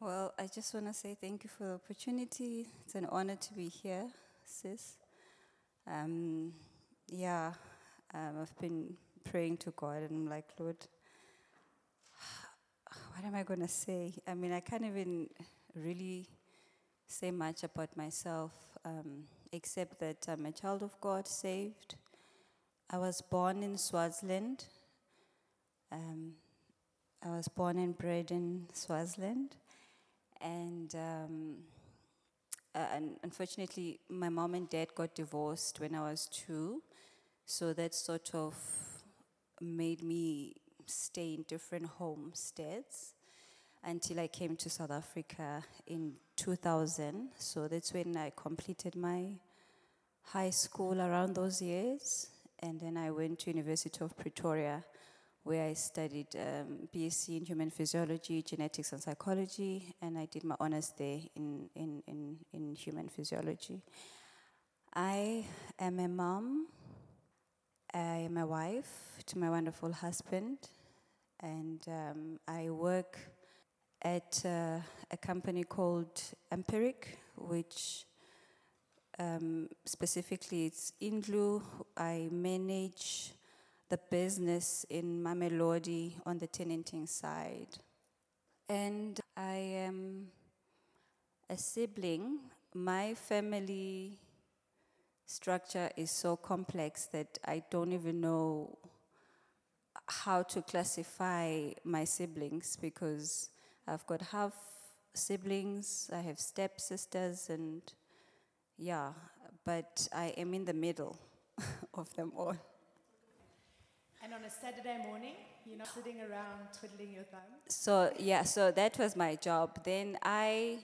Well, I just want to say thank you for the opportunity. It's an honor to be here, sis. Um, yeah, um, I've been praying to God and I'm like, Lord, what am I going to say? I mean, I can't even really say much about myself, um, except that I'm a child of God, saved. I was born in Swaziland. Um, I was born and bred in Swaziland. And, um, uh, and unfortunately, my mom and dad got divorced when I was two. So that sort of made me stay in different homesteads until I came to South Africa in 2000. So that's when I completed my high school around those years. And then I went to University of Pretoria where I studied um, BSc in human physiology, genetics, and psychology, and I did my honors there in, in, in, in human physiology. I am a mom, I am a wife to my wonderful husband, and um, I work at uh, a company called Empiric, which um, specifically it's Indlu. I manage the business in Mamelodi on the tenanting side. And I am a sibling. My family structure is so complex that I don't even know how to classify my siblings because I've got half siblings, I have stepsisters, and yeah, but I am in the middle of them all. And on a Saturday morning, you're not sitting around twiddling your thumbs? So, yeah, so that was my job. Then I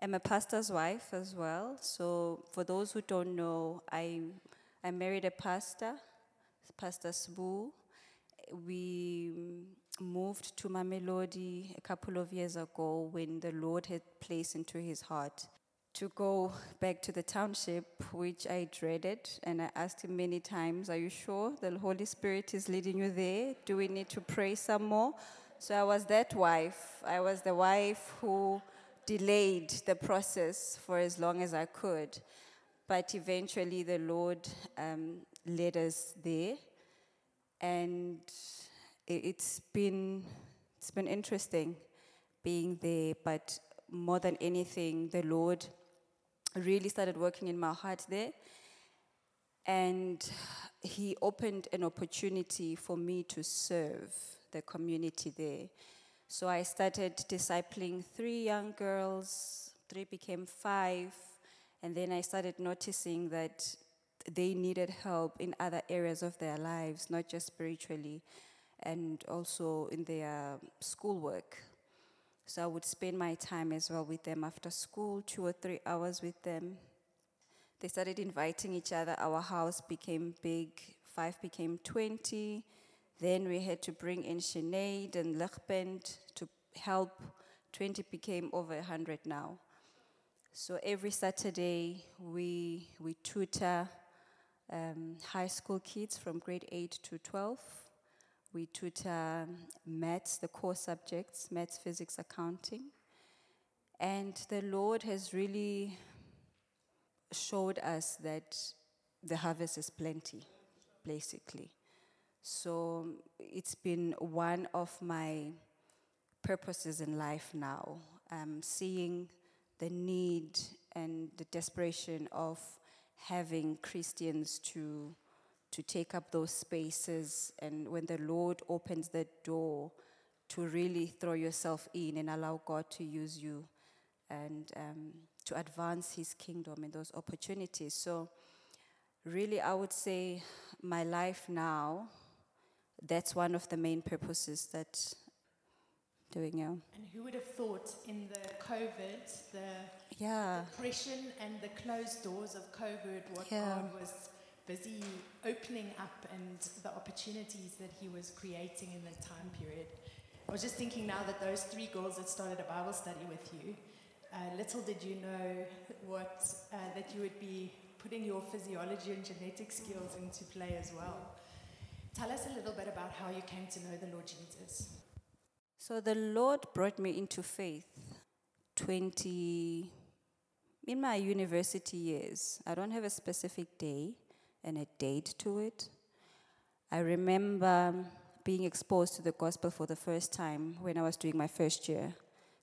am a pastor's wife as well. So, for those who don't know, I, I married a pastor, Pastor Sbu. We moved to Mamelodi a couple of years ago when the Lord had placed into his heart to go back to the township, which I dreaded. And I asked him many times, Are you sure the Holy Spirit is leading you there? Do we need to pray some more? So I was that wife. I was the wife who delayed the process for as long as I could. But eventually the Lord um, led us there. And it's been, it's been interesting being there, but more than anything, the Lord really started working in my heart there. And he opened an opportunity for me to serve the community there. So I started discipling three young girls, three became five, and then I started noticing that they needed help in other areas of their lives, not just spiritually, and also in their schoolwork. So I would spend my time as well with them after school, two or three hours with them. They started inviting each other. Our house became big, five became 20. Then we had to bring in Sinead and Lichbend to help. 20 became over 100 now. So every Saturday we, we tutor um, high school kids from grade 8 to 12 we tutor maths, the core subjects, maths, physics, accounting. And the Lord has really showed us that the harvest is plenty, basically. So it's been one of my purposes in life now, um, seeing the need and the desperation of having Christians to to take up those spaces, and when the Lord opens the door, to really throw yourself in and allow God to use you and um, to advance His kingdom in those opportunities. So, really, I would say my life now, that's one of the main purposes that doing yeah. And who would have thought in the COVID, the yeah. depression and the closed doors of COVID, what yeah. God was busy opening up and the opportunities that he was creating in that time period. I was just thinking now that those three girls that started a Bible study with you, uh, little did you know what uh, that you would be putting your physiology and genetic skills into play as well. Tell us a little bit about how you came to know the Lord Jesus. So the Lord brought me into faith 20, in my university years. I don't have a specific day and a date to it. I remember being exposed to the gospel for the first time when I was doing my first year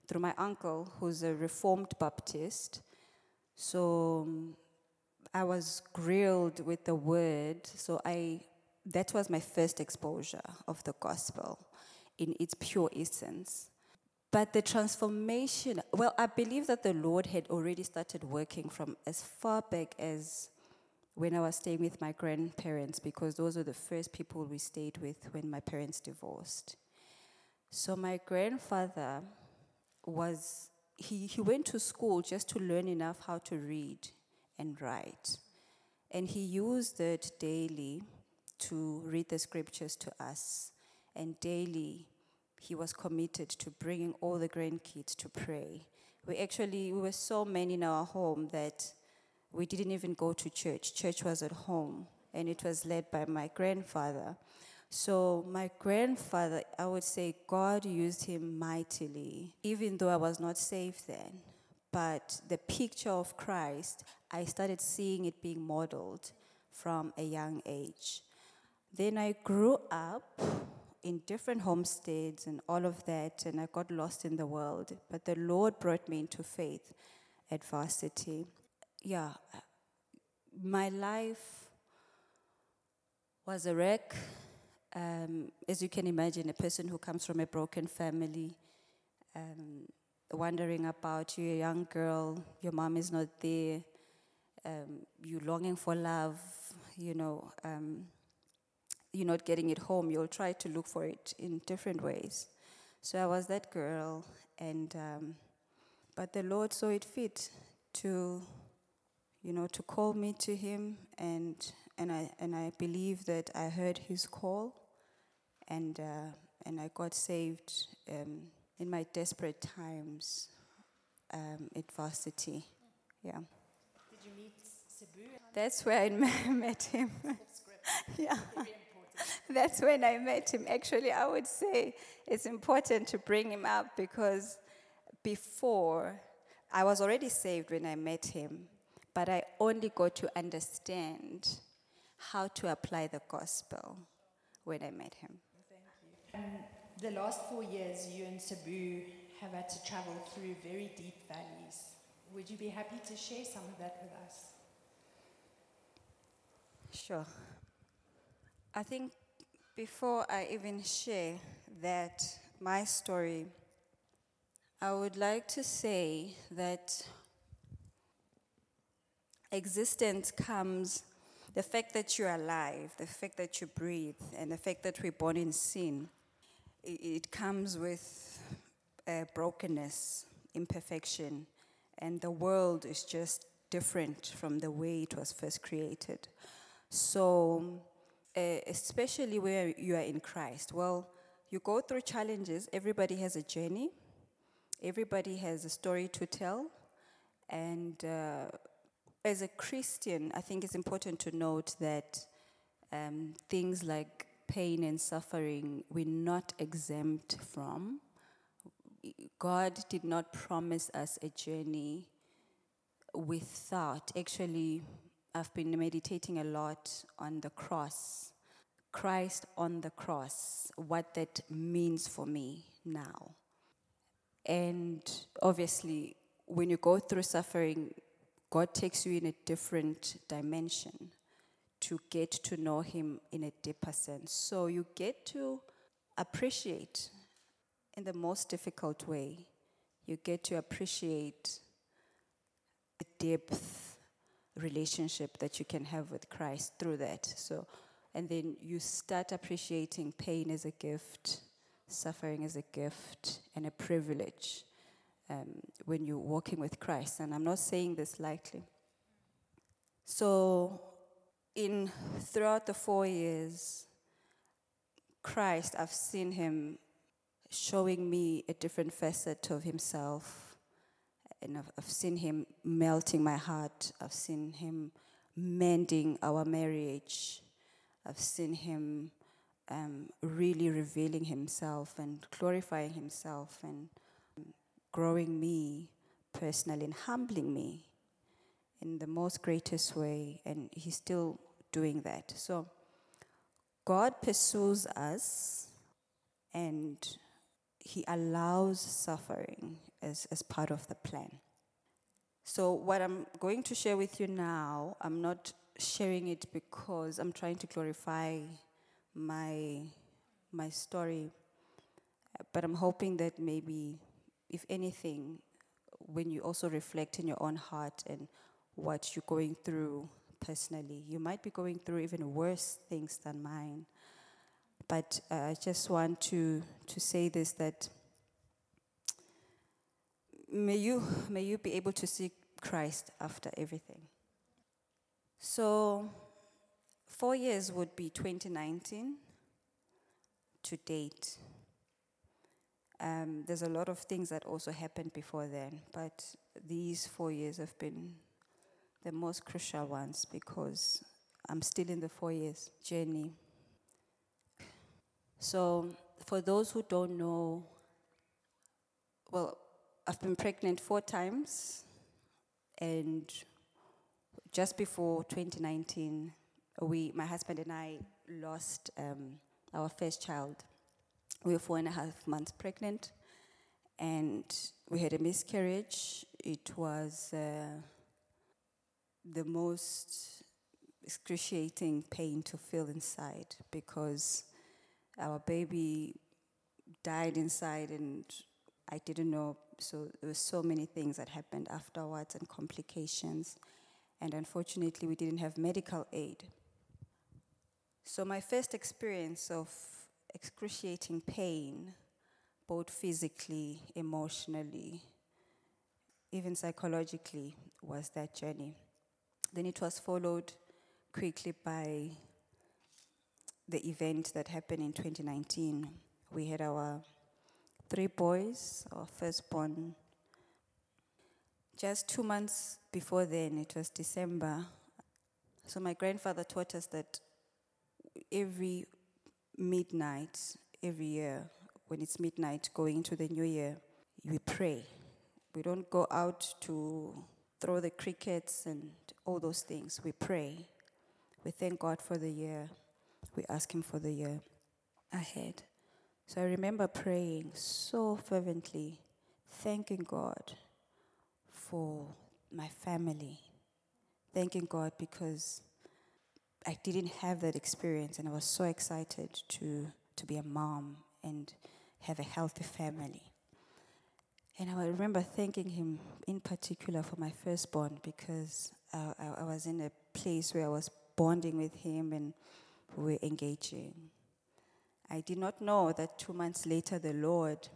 through my uncle, who's a Reformed Baptist. So um, I was grilled with the word. So I, that was my first exposure of the gospel in its pure essence. But the transformation, well, I believe that the Lord had already started working from as far back as when I was staying with my grandparents, because those were the first people we stayed with when my parents divorced. So my grandfather was, he, he went to school just to learn enough how to read and write. And he used it daily to read the scriptures to us. And daily, he was committed to bringing all the grandkids to pray. We actually, we were so many in our home that we didn't even go to church. Church was at home, and it was led by my grandfather. So, my grandfather, I would say God used him mightily, even though I was not saved then. But the picture of Christ, I started seeing it being modeled from a young age. Then I grew up in different homesteads and all of that, and I got lost in the world. But the Lord brought me into faith at varsity. Yeah, my life was a wreck. Um, as you can imagine, a person who comes from a broken family, um, wondering about you, a young girl, your mom is not there, um, you longing for love, you know. Um, you're not getting it home, you'll try to look for it in different ways. So I was that girl, and um, but the Lord saw it fit to, you know, to call me to Him, and and I and I believe that I heard His call, and uh, and I got saved um, in my desperate times um, at varsity. Yeah. Did you meet Sbu? That's where I met him. yeah. That's when I met him. Actually, I would say it's important to bring him up because before, I was already saved when I met him, but I only got to understand how to apply the gospel when I met him. Thank Um, the last four years, you and Sbu have had to travel through very deep valleys. Would you be happy to share some of that with us? Sure. I think before I even share that, my story, I would like to say that existence comes, the fact that you're alive, the fact that you breathe, and the fact that we're born in sin, it, comes with uh, brokenness, imperfection, and the world is just different from the way it was first created. So, uh, especially where you are in Christ? Well, you go through challenges. Everybody has a journey, everybody has a story to tell. And uh, as a Christian, I think it's important to note that um, things like pain and suffering we're not exempt from. God did not promise us a journey without actually I've been meditating a lot on the cross, Christ on the cross, what that means for me now. And obviously, when you go through suffering, God takes you in a different dimension to get to know Him in a deeper sense. So you get to appreciate in the most difficult way, you get to appreciate the depth relationship that you can have with Christ through that. So, and then you start appreciating pain as a gift, suffering as a gift, and a privilege um, when you're walking with Christ. And I'm not saying this lightly. So, in throughout the four years, Christ, I've seen him showing me a different facet of himself and I've, I've seen him melting my heart. I've seen him mending our marriage. I've seen him um, really revealing himself and glorifying himself and growing me personally and humbling me in the most greatest way, and He's still doing that. So, God pursues us and He allows suffering as, as part of the plan. So, what I'm going to share with you now, I'm not sharing it because I'm trying to glorify my, my story, but I'm hoping that maybe, if anything, when you also reflect in your own heart and what you're going through personally, you might be going through even worse things than mine. But uh, I just want to, to say this that may you, may you be able to see Christ after everything. So, four years would be 2019 to date. Um, there's a lot of things that also happened before then, but these four years have been the most crucial ones because I'm still in the four years journey. So, for those who don't know, well, I've been pregnant four times, and just before 2019, we, my husband and I, lost um, our first child. We were four and a half months pregnant, and we had a miscarriage. It was uh, the most excruciating pain to feel inside because our baby died inside, and I didn't know. So there were so many things that happened afterwards and complications and unfortunately, we didn't have medical aid. So, my first experience of excruciating pain, both physically, emotionally, even psychologically, was that journey. Then it was followed quickly by the event that happened in 2019. We had our three boys, our firstborn just two months before then, it was December. So my grandfather taught us that every midnight, every year, when it's midnight going into the new year, we pray. We don't go out to throw the crickets and all those things. We pray. We thank God for the year. We ask Him for the year ahead. So I remember praying so fervently, thanking God for my family, thanking God because I didn't have that experience and I was so excited to, to be a mom and have a healthy family. And I remember thanking him in particular for my firstborn because I, I, I was in a place where I was bonding with him and we were engaging. I did not know that two months later the Lord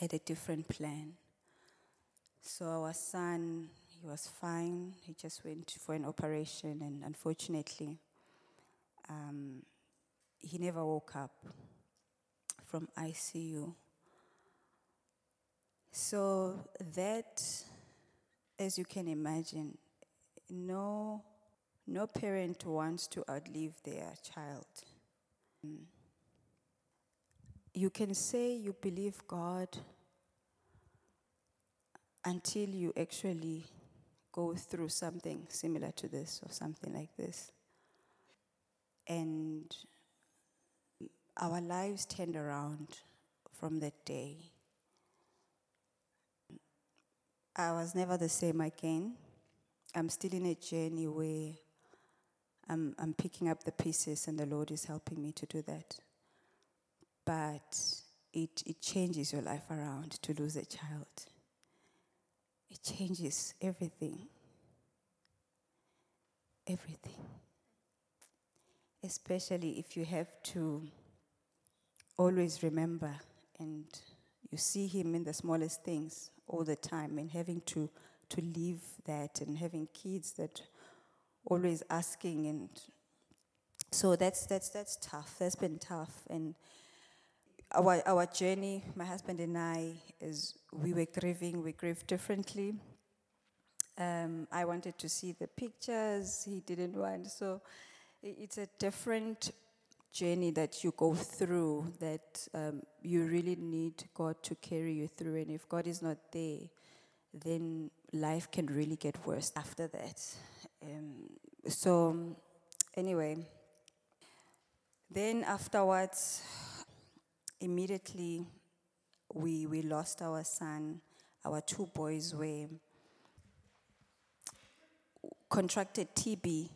had a different plan. So our son, he was fine. He just went for an operation, and unfortunately, um, he never woke up from ICU. So that, as you can imagine, no, no parent wants to outlive their child. You can say you believe God until you actually go through something similar to this or something like this. And our lives turned around from that day. I was never the same again. I'm still in a journey where I'm, I'm picking up the pieces, and the Lord is helping me to do that. But it, it changes your life around to lose a child it changes everything. Everything. Especially if you have to always remember and you see him in the smallest things all the time and having to, to live that and having kids that always asking and so that's that's that's tough. That's been tough and our, our journey, my husband and I, is we were grieving, we grieved differently. Um, I wanted to see the pictures, he didn't want. So it's a different journey that you go through that um, you really need God to carry you through. And if God is not there, then life can really get worse after that. Um, so, anyway, then afterwards, immediately we, we lost our son. Our two boys were contracted TB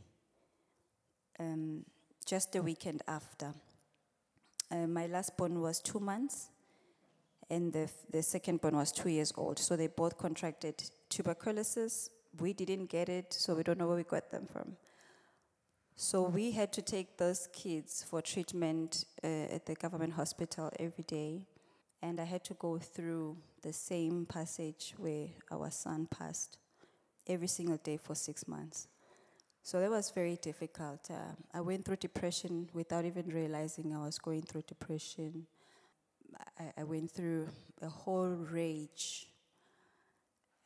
um, just the weekend after. Uh, my last born was two months, and the, the second born was two years old. So they both contracted tuberculosis. We didn't get it, so we don't know where we got them from. So we had to take those kids for treatment uh, at the government hospital every day. And I had to go through the same passage where our son passed every single day for six months. So that was very difficult. Uh, I went through depression without even realizing I was going through depression. I, I went through a whole rage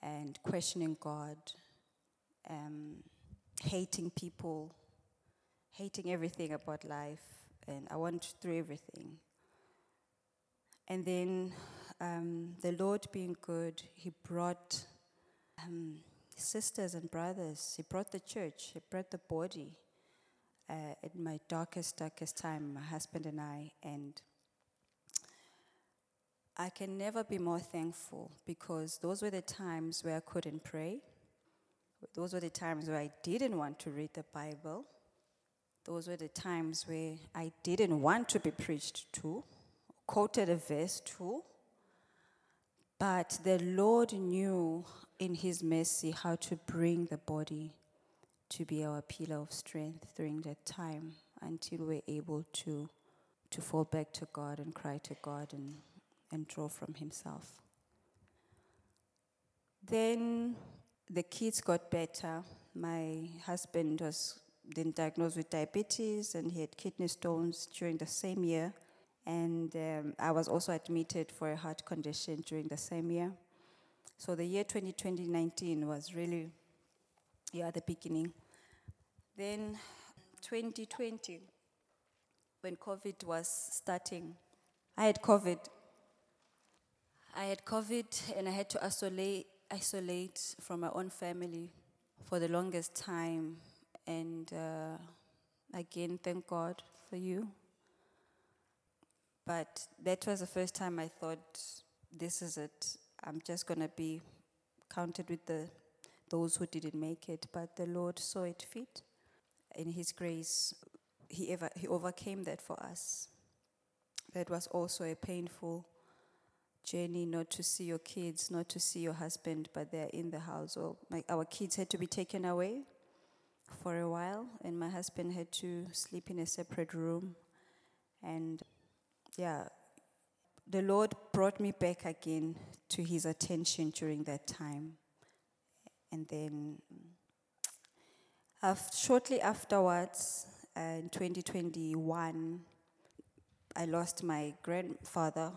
and questioning God, um, hating people, hating everything about life, and I went through everything. And then um, the Lord, being good, He brought um, sisters and brothers. He brought the church. He brought the body. Uh, in my darkest, darkest time, my husband and I, and I can never be more thankful because those were the times where I couldn't pray. Those were the times where I didn't want to read the Bible. Those were the times where I didn't want to be preached to, quoted a verse to. But the Lord knew in His mercy how to bring the body to be our pillar of strength during that time until we're able to, to fall back to God and cry to God and, and draw from Himself. Then the kids got better. My husband was then diagnosed with diabetes and he had kidney stones during the same year. And um, I was also admitted for a heart condition during the same year. So the year 2019 was really, yeah, the beginning. Then 2020, when COVID was starting, I had COVID. I had COVID and I had to isolate, isolate from my own family for the longest time. And uh, again, thank God for you. But that was the first time I thought, this is it. I'm just going to be counted with the those who didn't make it. But the Lord saw it fit. In His grace, He, ever, he overcame that for us. That was also a painful journey not to see your kids, not to see your husband, but they're in the house. Or my, our kids had to be taken away for a while, and my husband had to sleep in a separate room. And yeah, the Lord brought me back again to his attention during that time. And then shortly afterwards, uh, in 2021, I lost my grandfather,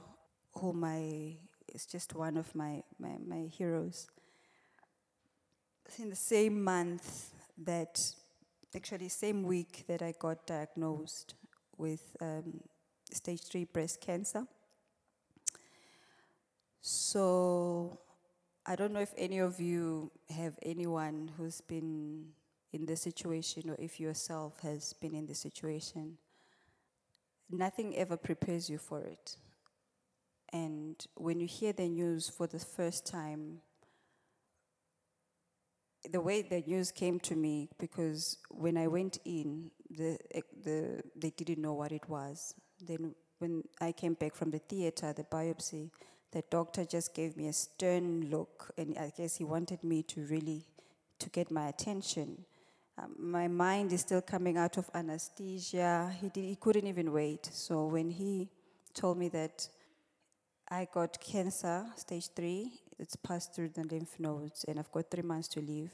whom I is just one of my, my, my heroes. In the same month that, actually, same week that I got diagnosed with um, stage three breast cancer. So I don't know if any of you have anyone who's been in this situation or if yourself has been in this situation. Nothing ever prepares you for it. And when you hear the news for the first time, the way the news came to me, because when I went in, the, the, they didn't know what it was. Then when I came back from the theater, the biopsy, the doctor just gave me a stern look, and I guess he wanted me to really to get my attention. Um, my mind is still coming out of anesthesia. He, did, he couldn't even wait. So when he told me that I got cancer, stage three, it's passed through the lymph nodes, and I've got three months to live.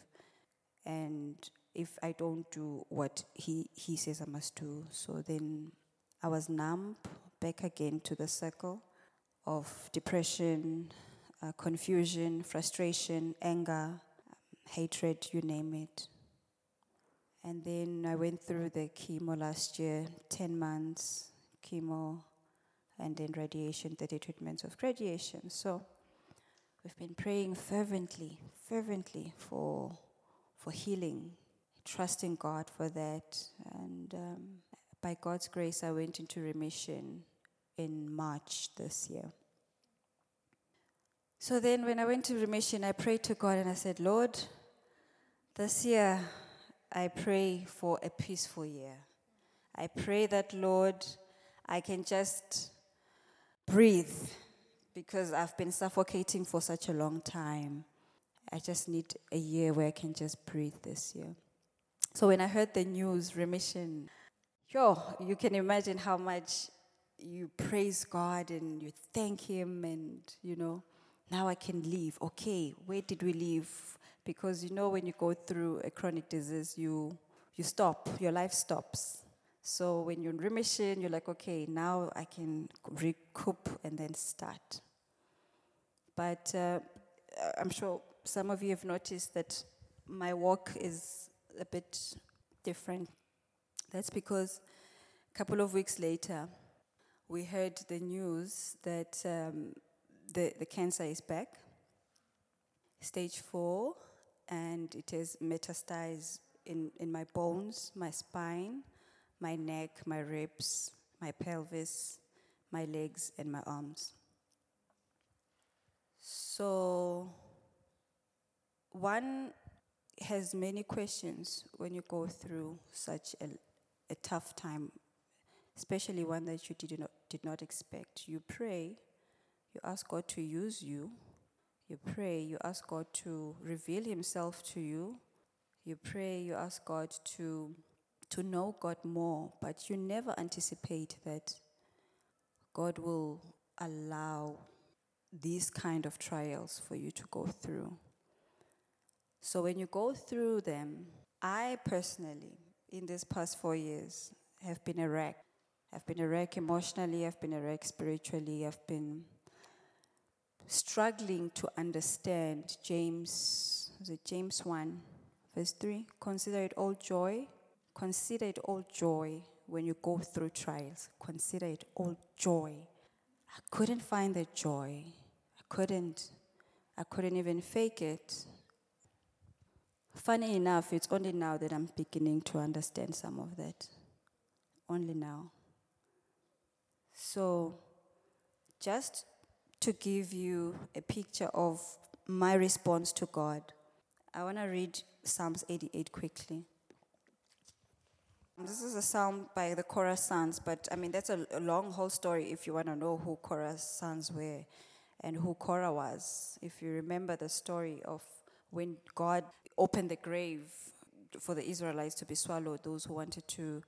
And if I don't do what he, he says I must do, so then I was numb, back again to the circle of depression, uh, confusion, frustration, anger, um, hatred, you name it. And then I went through the chemo last year, 10 months chemo, and then radiation, 30 treatments of radiation. So We've been praying fervently, fervently for, for healing, trusting God for that. And um, by God's grace, I went into remission in March this year. So then, when I went to remission, I prayed to God and I said, Lord, this year I pray for a peaceful year. I pray that, Lord, I can just breathe because I've been suffocating for such a long time. I just need a year where I can just breathe this year. So when I heard the news, remission, yo, you can imagine how much you praise God and you thank Him, and you know, now I can leave. Okay, where did we leave? Because you know, when you go through a chronic disease, you you stop, your life stops. So when you're in remission, you're like, okay, now I can recoup and then start. But uh, I'm sure some of you have noticed that my walk is a bit different. That's because a couple of weeks later, we heard the news that um, the, the cancer is back, stage four, and it has metastasized in, in my bones, my spine, my neck, my ribs, my pelvis, my legs, and my arms. So, one has many questions when you go through such a, a tough time, especially one that you did not, did not expect. You pray, you ask God to use you, you pray, you ask God to reveal Himself to you, you pray, you ask God to, to know God more, but you never anticipate that God will allow these kind of trials for you to go through. So when you go through them, I personally, in these past four years, have been a wreck. I've been a wreck emotionally, I've been a wreck spiritually, I've been struggling to understand James, is it James 1, verse 3? Consider it all joy. Consider it all joy when you go through trials. Consider it all joy. I couldn't find the joy. I couldn't. I couldn't even fake it. Funny enough, it's only now that I'm beginning to understand some of that. Only now. So, just to give you a picture of my response to God, I want to read Psalms 88 quickly. This is a psalm by the Korah sons, but I mean, that's a, a long whole story if you want to know who Korah's sons were and who Korah was. If you remember the story of when God opened the grave for the Israelites to be swallowed, those who wanted to,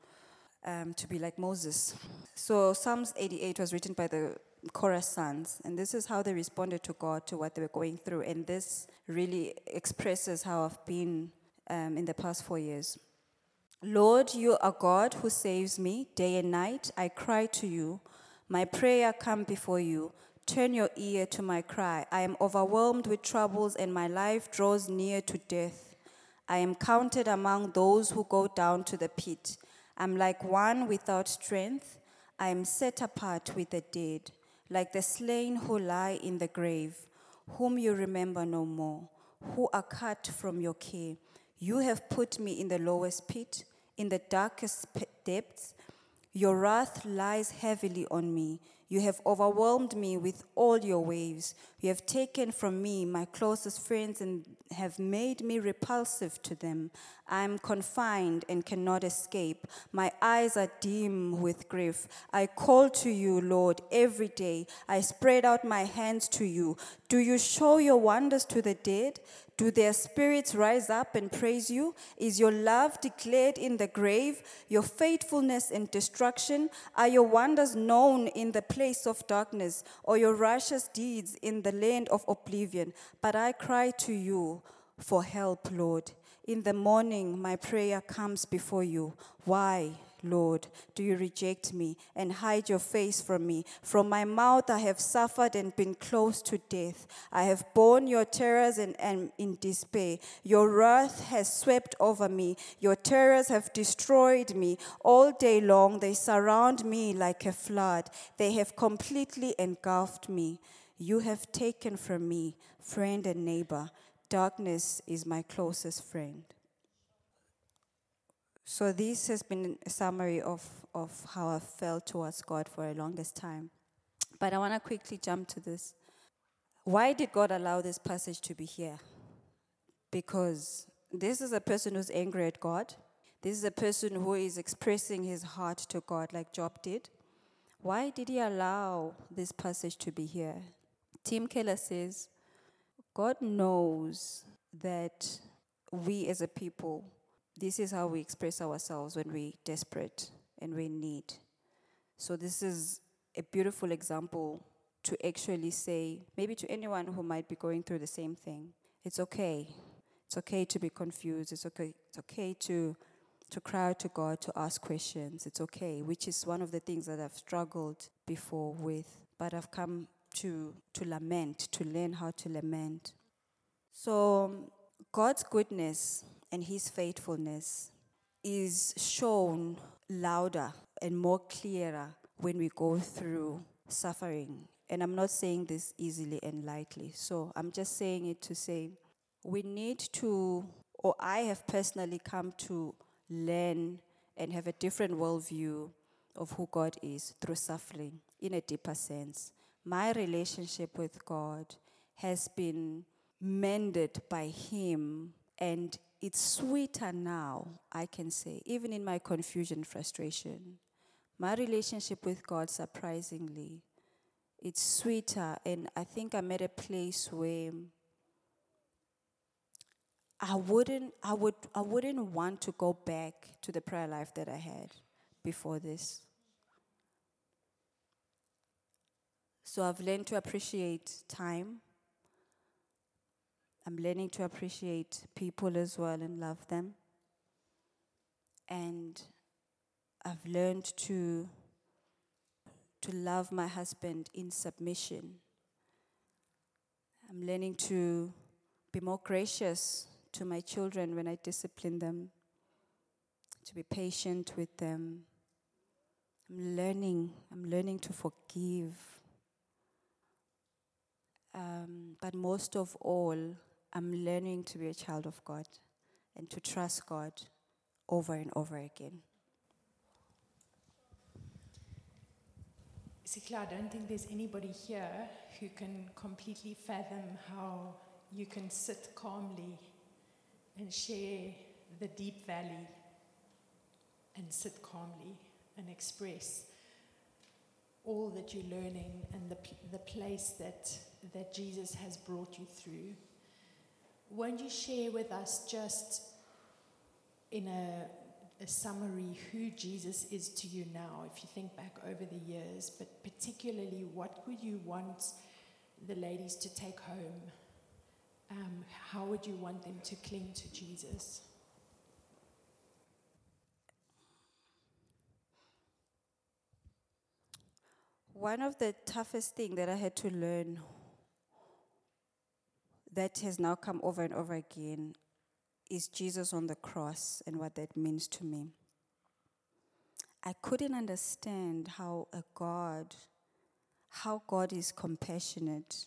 um, to be like Moses. So, Psalms 88 was written by the Korah sons, and this is how they responded to God to what they were going through. And this really expresses how I've been um, in the past four years. Lord, you are God who saves me day and night. I cry to you. My prayer come before you. Turn your ear to my cry. I am overwhelmed with troubles, and my life draws near to death. I am counted among those who go down to the pit. I'm like one without strength. I am set apart with the dead like the slain who lie in the grave, whom you remember no more, who are cut from your care. You have put me in the lowest pit, in the darkest depths. Your wrath lies heavily on me. You have overwhelmed me with all your waves. You have taken from me my closest friends and have made me repulsive to them. I am confined and cannot escape. My eyes are dim with grief. I call to you, Lord, every day. I spread out my hands to you. Do you show your wonders to the dead? Do their spirits rise up and praise you? Is your love declared in the grave, your faithfulness in destruction? Are your wonders known in the place of darkness, or your righteous deeds in the land of oblivion? But I cry to you for help, Lord. In the morning, my prayer comes before you. Why? Lord, do you reject me and hide your face from me? From my mouth I have suffered and been close to death. I have borne your terrors and am in despair. Your wrath has swept over me. Your terrors have destroyed me. All day long they surround me like a flood. They have completely engulfed me. You have taken from me friend and neighbor. Darkness is my closest friend. So, this has been a summary of, of how I felt towards God for a longest time. But I want to quickly jump to this. Why did God allow this passage to be here? Because this is a person who's angry at God. This is a person who is expressing his heart to God, like Job did. Why did he allow this passage to be here? Tim Keller says, God knows that we as a people, this is how we express ourselves when we're desperate and we need. So, this is a beautiful example to actually say, maybe to anyone who might be going through the same thing, it's okay. It's okay to be confused. It's okay, it's okay to, to cry out to God, to ask questions. It's okay, which is one of the things that I've struggled before with, but I've come to, to lament, to learn how to lament. So, God's goodness and His faithfulness is shown louder and more clearer when we go through suffering. And I'm not saying this easily and lightly. So I'm just saying it to say we need to, or I have personally come to learn and have a different worldview of who God is through suffering in a deeper sense. My relationship with God has been mended by Him, and it's sweeter now, I can say, even in my confusion, frustration. My relationship with God, surprisingly, it's sweeter, and I think I'm at a place where I wouldn't, I would, I wouldn't want to go back to the prayer life that I had before this. So I've learned to appreciate time. I'm learning to appreciate people as well and love them. And I've learned to, to love my husband in submission. I'm learning to be more gracious to my children when I discipline them, to be patient with them. I'm learning, I'm learning to forgive. Um, but most of all, I'm learning to be a child of God and to trust God over and over again. See, Sihle, I don't think there's anybody here who can completely fathom how you can sit calmly and share the deep valley and sit calmly and express all that you're learning and the, the place that, that Jesus has brought you through. Won't you share with us just in a a summary who Jesus is to you now, if you think back over the years, but particularly what would you want the ladies to take home? Um, how would you want them to cling to Jesus? One of the toughest things that I had to learn that has now come over and over again is Jesus on the cross and what that means to me. I couldn't understand how a God, how God is compassionate.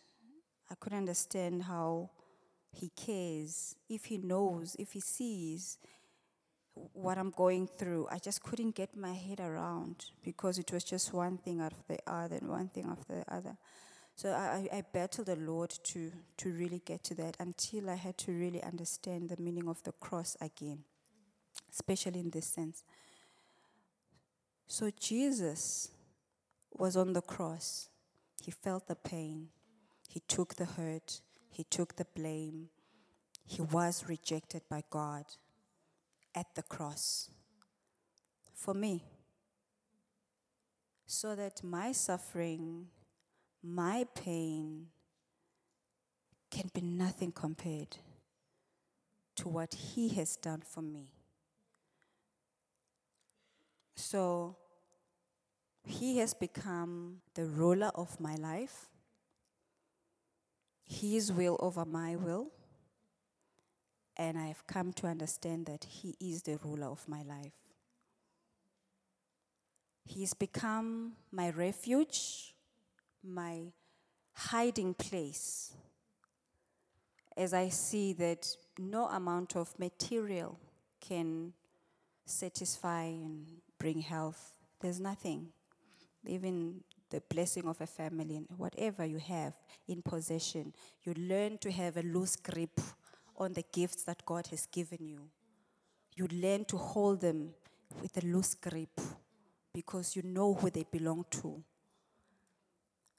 I couldn't understand how He cares, if He knows, if He sees what I'm going through. I just couldn't get my head around because it was just one thing after the other and one thing after the other. So I, I battled the Lord to, to really get to that until I had to really understand the meaning of the cross again, especially in this sense. So Jesus was on the cross. He felt the pain. He took the hurt. He took the blame. He was rejected by God at the cross for me. So that my suffering my pain can be nothing compared to what He has done for me. So, He has become the ruler of my life, His will over my will, and I have come to understand that He is the ruler of my life. He's become my refuge my hiding place as I see that no amount of material can satisfy and bring health. There's nothing. Even the blessing of a family and whatever you have in possession, you learn to have a loose grip on the gifts that God has given you. You learn to hold them with a loose grip because you know who they belong to.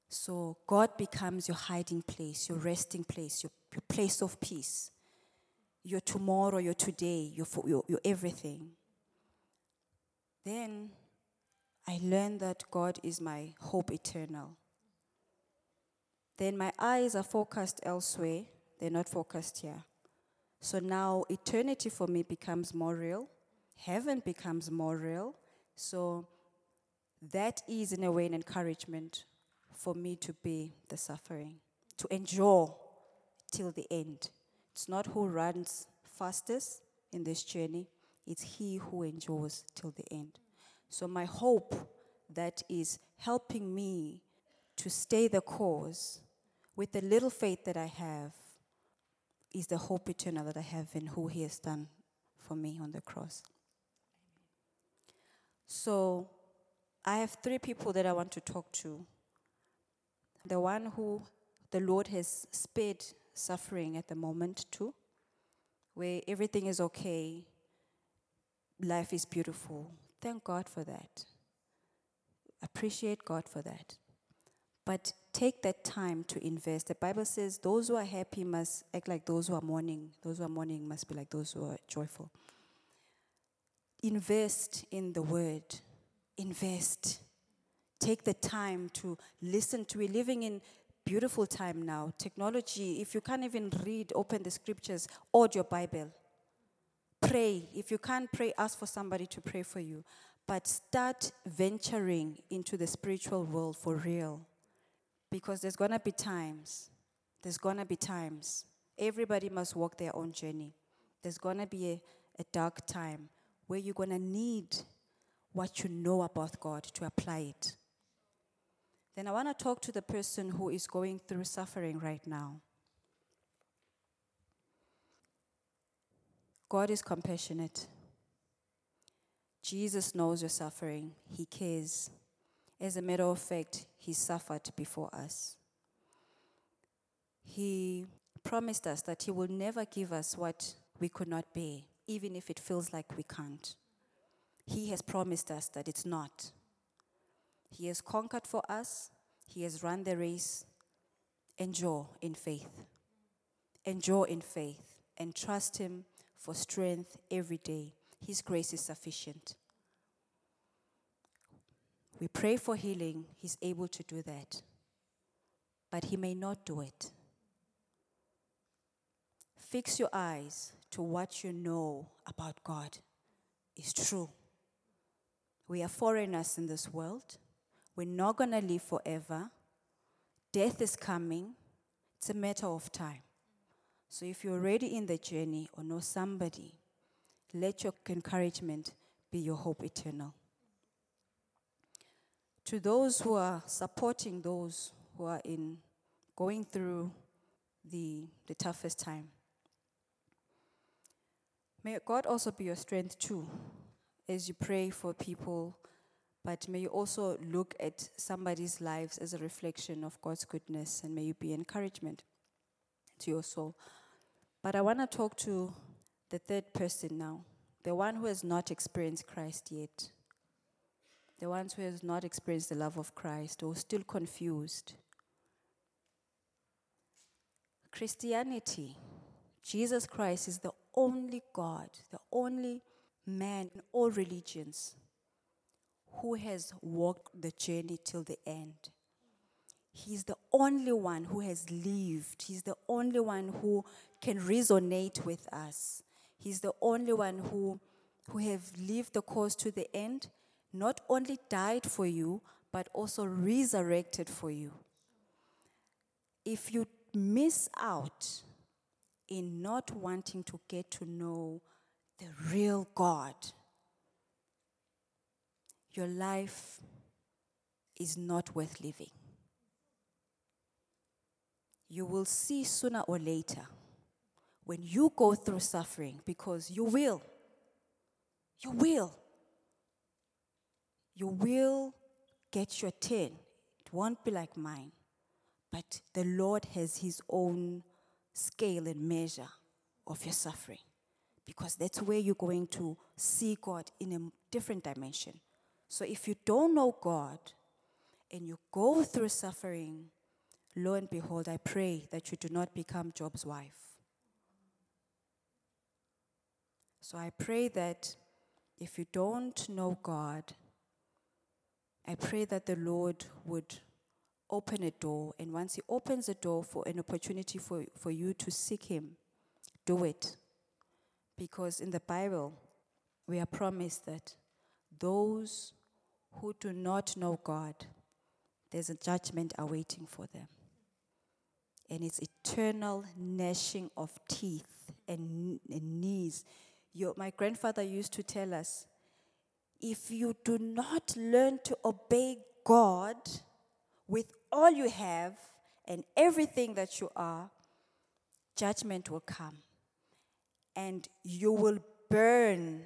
So God becomes your hiding place, your resting place, your, your place of peace, your tomorrow, your today, your, your, your everything. Then I learned that God is my hope eternal. Then my eyes are focused elsewhere, they're not focused here. So now eternity for me becomes more real, heaven becomes more real. So that is, in a way, an encouragement for me to be the suffering, to endure till the end. It's not who runs fastest in this journey, it's he who endures till the end. So, my hope that is helping me to stay the course with the little faith that I have is the hope eternal that I have in who He has done for me on the cross. So, I have three people that I want to talk to. The one who the Lord has spared suffering at the moment, too, where everything is okay, life is beautiful. Thank God for that. Appreciate God for that. But take that time to invest. The Bible says those who are happy must act like those who are mourning. Those who are mourning must be like those who are joyful. Invest in the word. Invest. Take the time to listen to. We're living in beautiful time now. Technology, if you can't even read, open the scriptures, audio Bible. Pray. If you can't pray, ask for somebody to pray for you. But start venturing into the spiritual world for real. Because there's going to be times, there's going to be times. Everybody must walk their own journey. There's going to be a, a dark time where you're going to need what you know about God to apply it. Then I want to talk to the person who is going through suffering right now. God is compassionate. Jesus knows your suffering, He cares. As a matter of fact, He suffered before us. He promised us that He will never give us what we could not bear, even if it feels like we can't. He has promised us that it's not. He has conquered for us, He has run the race. Endure in faith. Endure in faith and trust Him for strength every day. His grace is sufficient. We pray for healing, He's able to do that. But He may not do it. Fix your eyes to what you know about God is true. We are foreigners in this world. We're not going to live forever. Death is coming. It's a matter of time. So if you're already in the journey or know somebody, let your encouragement be your hope eternal. To those who are supporting those who are in going through the, the toughest time, may God also be your strength too as you pray for people, but may you also look at somebody's lives as a reflection of God's goodness and may you be encouragement to your soul. But I want to talk to the third person now, the one who has not experienced Christ yet, the ones who has not experienced the love of Christ or still confused. Christianity, Jesus Christ is the only God, the only man in all religions who has walked the journey till the end. He's the only one who has lived. He's the only one who can resonate with us. He's the only one who, who have lived the course to the end, not only died for you, but also resurrected for you. If you miss out in not wanting to get to know the real God, your life is not worth living. you will see sooner or later when you go through suffering, because you will. You will. You will get your turn. It won't be like mine. But the Lord has His own scale and measure of your suffering because that's where you're going to see God in a different dimension. So if you don't know God and you go through suffering, lo and behold, I pray that you do not become Job's wife. So I pray that if you don't know God, I pray that the Lord would open a door, and once He opens a door for an opportunity for, for you to seek Him, do it. Because in the Bible, we are promised that those who do not know God, there's a judgment awaiting for them. And it's eternal gnashing of teeth and, and knees. Your, my grandfather used to tell us if you do not learn to obey God with all you have and everything that you are, judgment will come. And you will burn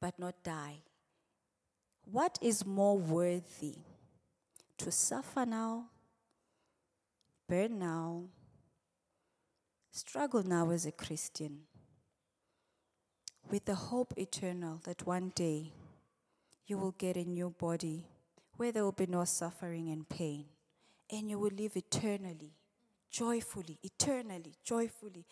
but not die. What is more worthy? To suffer now, burn now, struggle now as a Christian, with the hope eternal that one day you will get a new body where there will be no suffering and pain, and you will live eternally, joyfully, eternally, joyfully.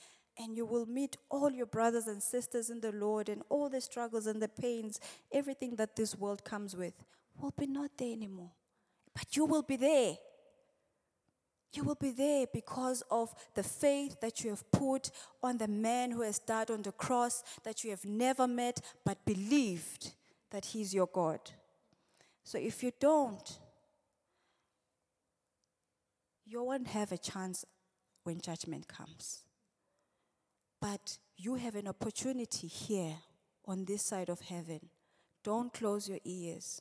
And you will meet all your brothers and sisters in the Lord, and all the struggles and the pains, everything that this world comes with, will be not there anymore. But you will be there. You will be there because of the faith that you have put on the man who has died on the cross, that you have never met, but believed that he's your God. So if you don't, you won't have a chance when judgment comes. But you have an opportunity here on this side of heaven. Don't close your ears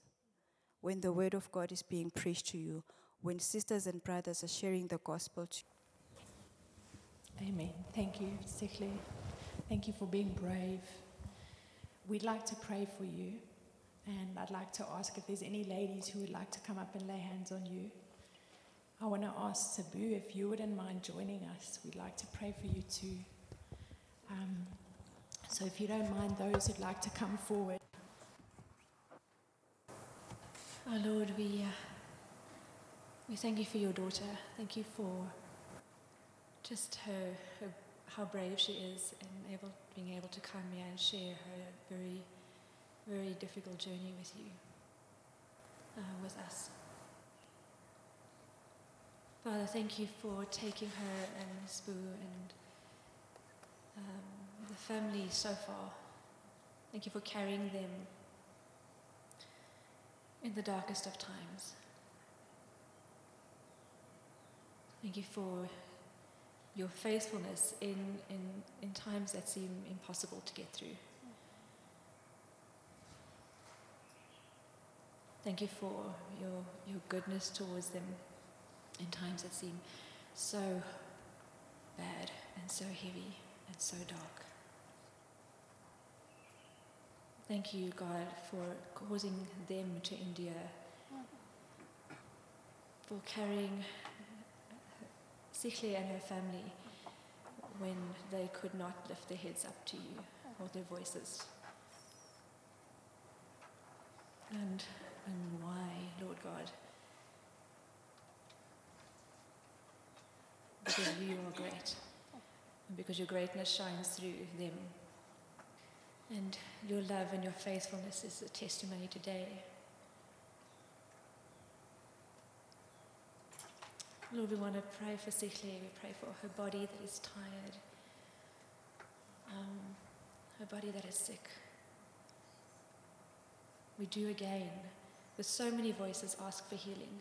when the word of God is being preached to you, when sisters and brothers are sharing the gospel to you. Amen. Thank you, Sihle. Thank you for being brave. We'd like to pray for you, and I'd like to ask if there's any ladies who would like to come up and lay hands on you. I want to ask Sbu if you wouldn't mind joining us. We'd like to pray for you too. Um, so if you don't mind, those who'd like to come forward. Our oh Lord, we, uh, we thank you for your daughter. Thank you for just her, her how brave she is and able, being able to come here and share her very, very difficult journey with you, uh, with us. Father, thank you for taking her and Sbu and um, the family so far. Thank you for carrying them in the darkest of times. Thank you for your faithfulness in, in, in times that seem impossible to get through. Thank you for your, your goodness towards them in times that seem so bad and so heavy and so dark. Thank you, God, for causing them to endure, for carrying Sihle and her family when they could not lift their heads up to you or their voices. And, and why, Lord God? Because you are great, because your greatness shines through them and your love and your faithfulness is a testimony today. Lord, we want to pray for Sihle. We pray for her body that is tired, um, her body that is sick. We do again, with so many voices, ask for healing.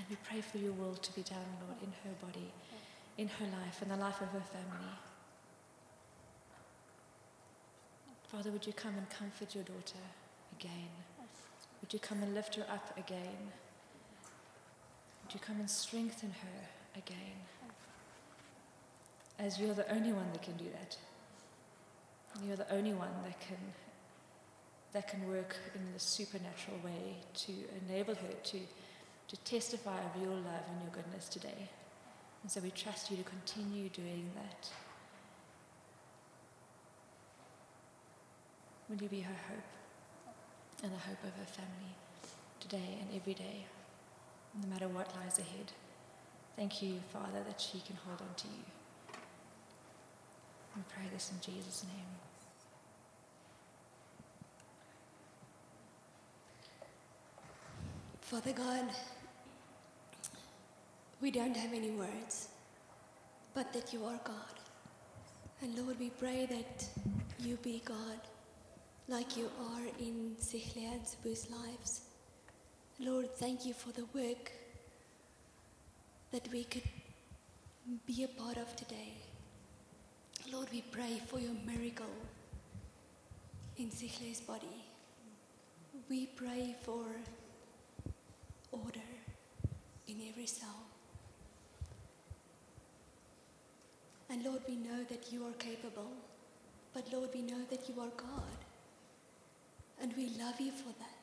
And we pray for your will to be done, Lord, in her body, in her life, in the life of her family. Father, would you come and comfort your daughter again? Would you come and lift her up again? Would you come and strengthen her again? As you're the only one that can do that. You're the only one that can that can work in the supernatural way to enable her to, to testify of your love and your goodness today. And so we trust you to continue doing that. Will you be her hope and the hope of her family today and every day, no matter what lies ahead? Thank you, Father, that she can hold on to you. We pray this in Jesus' name. Father God, we don't have any words, but that you are God. And Lord, we pray that you be God like you are in Sihle and Sbu's lives. Lord, thank you for the work that we could be a part of today. Lord, we pray for your miracle in Sihle's body. We pray for order in every cell. And Lord, we know that you are capable, but Lord, we know that you are God. And we love you for that.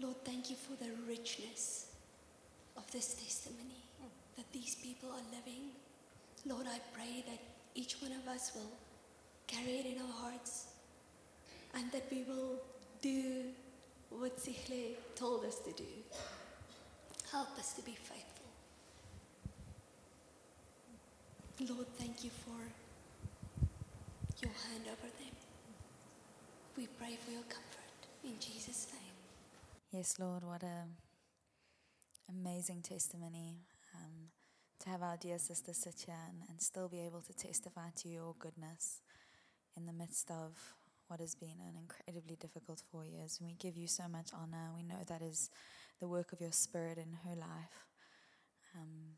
Lord, thank you for the richness of this testimony that these people are living. Lord, I pray that each one of us will carry it in our hearts and that we will do what Sihle told us to do. Help us to be faithful. Lord, thank you for your hand over them. We pray for your comfort in Jesus' name. Yes, Lord, what a amazing testimony um, to have our dear sister sit here and, and still be able to testify to your goodness in the midst of what has been an incredibly difficult four years. We give you so much honor. We know that is the work of your spirit in her life. Um,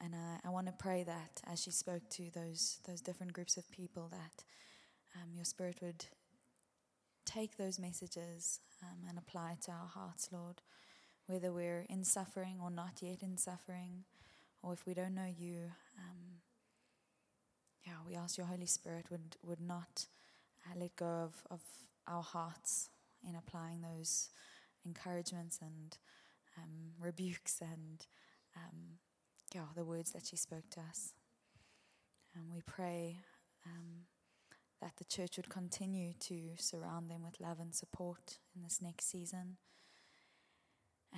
and I, I want to pray that as she spoke to those, those different groups of people, that um, your spirit would take those messages um, and apply it to our hearts, Lord. Whether we're in suffering or not yet in suffering, or if we don't know you, um, yeah, we ask your Holy Spirit would, would not uh, let go of, of our hearts in applying those encouragements and um, rebukes and um, yeah, the words that she spoke to us. And we pray um, that the church would continue to surround them with love and support in this next season.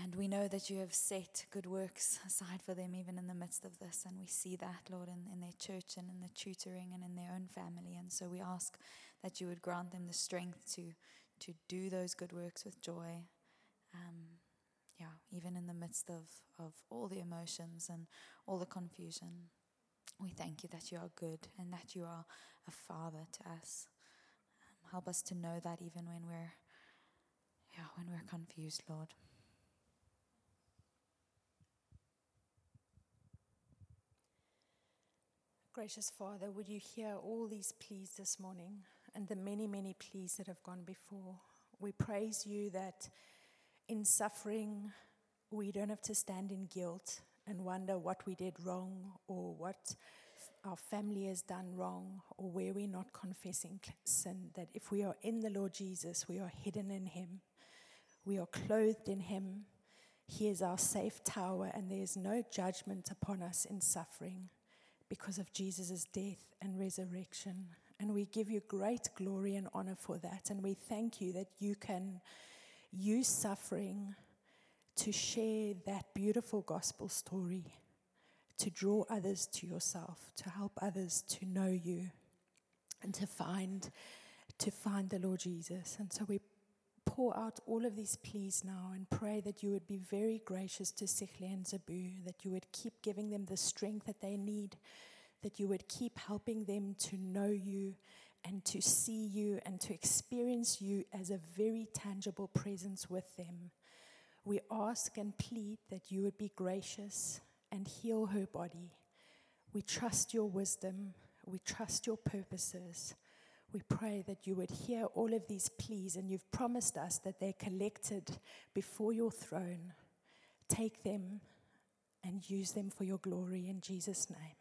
And we know that you have set good works aside for them even in the midst of this. And we see that, Lord, in, in their church and in the tutoring and in their own family. And so we ask that you would grant them the strength to, to do those good works with joy. Um, yeah, even in the midst of, of all the emotions and all the confusion. We thank you that you are good and that you are a father to us. Um, help us to know that even when we're, yeah, when we're confused, Lord. Gracious Father, would you hear all these pleas this morning and the many, many pleas that have gone before? We praise you that suffering, we don't have to stand in guilt and wonder what we did wrong or what our family has done wrong or where we're not confessing sin. That if we are in the Lord Jesus, we are hidden in Him, we are clothed in Him. He is our safe tower, and there is no judgment upon us in suffering because of Jesus' death and resurrection. And we give you great glory and honor for that. And we thank you that you can use suffering to share that beautiful gospel story, to draw others to yourself, to help others to know you, and to find to find the Lord Jesus. And so we pour out all of these pleas now and pray that you would be very gracious to Sihle and Sbu, that you would keep giving them the strength that they need, that you would keep helping them to know you and to see you and to experience you as a very tangible presence with them. We ask and plead that you would be gracious and heal her body. We trust your wisdom. We trust your purposes. We pray that you would hear all of these pleas, and you've promised us that they're collected before your throne. Take them and use them for your glory in Jesus' name.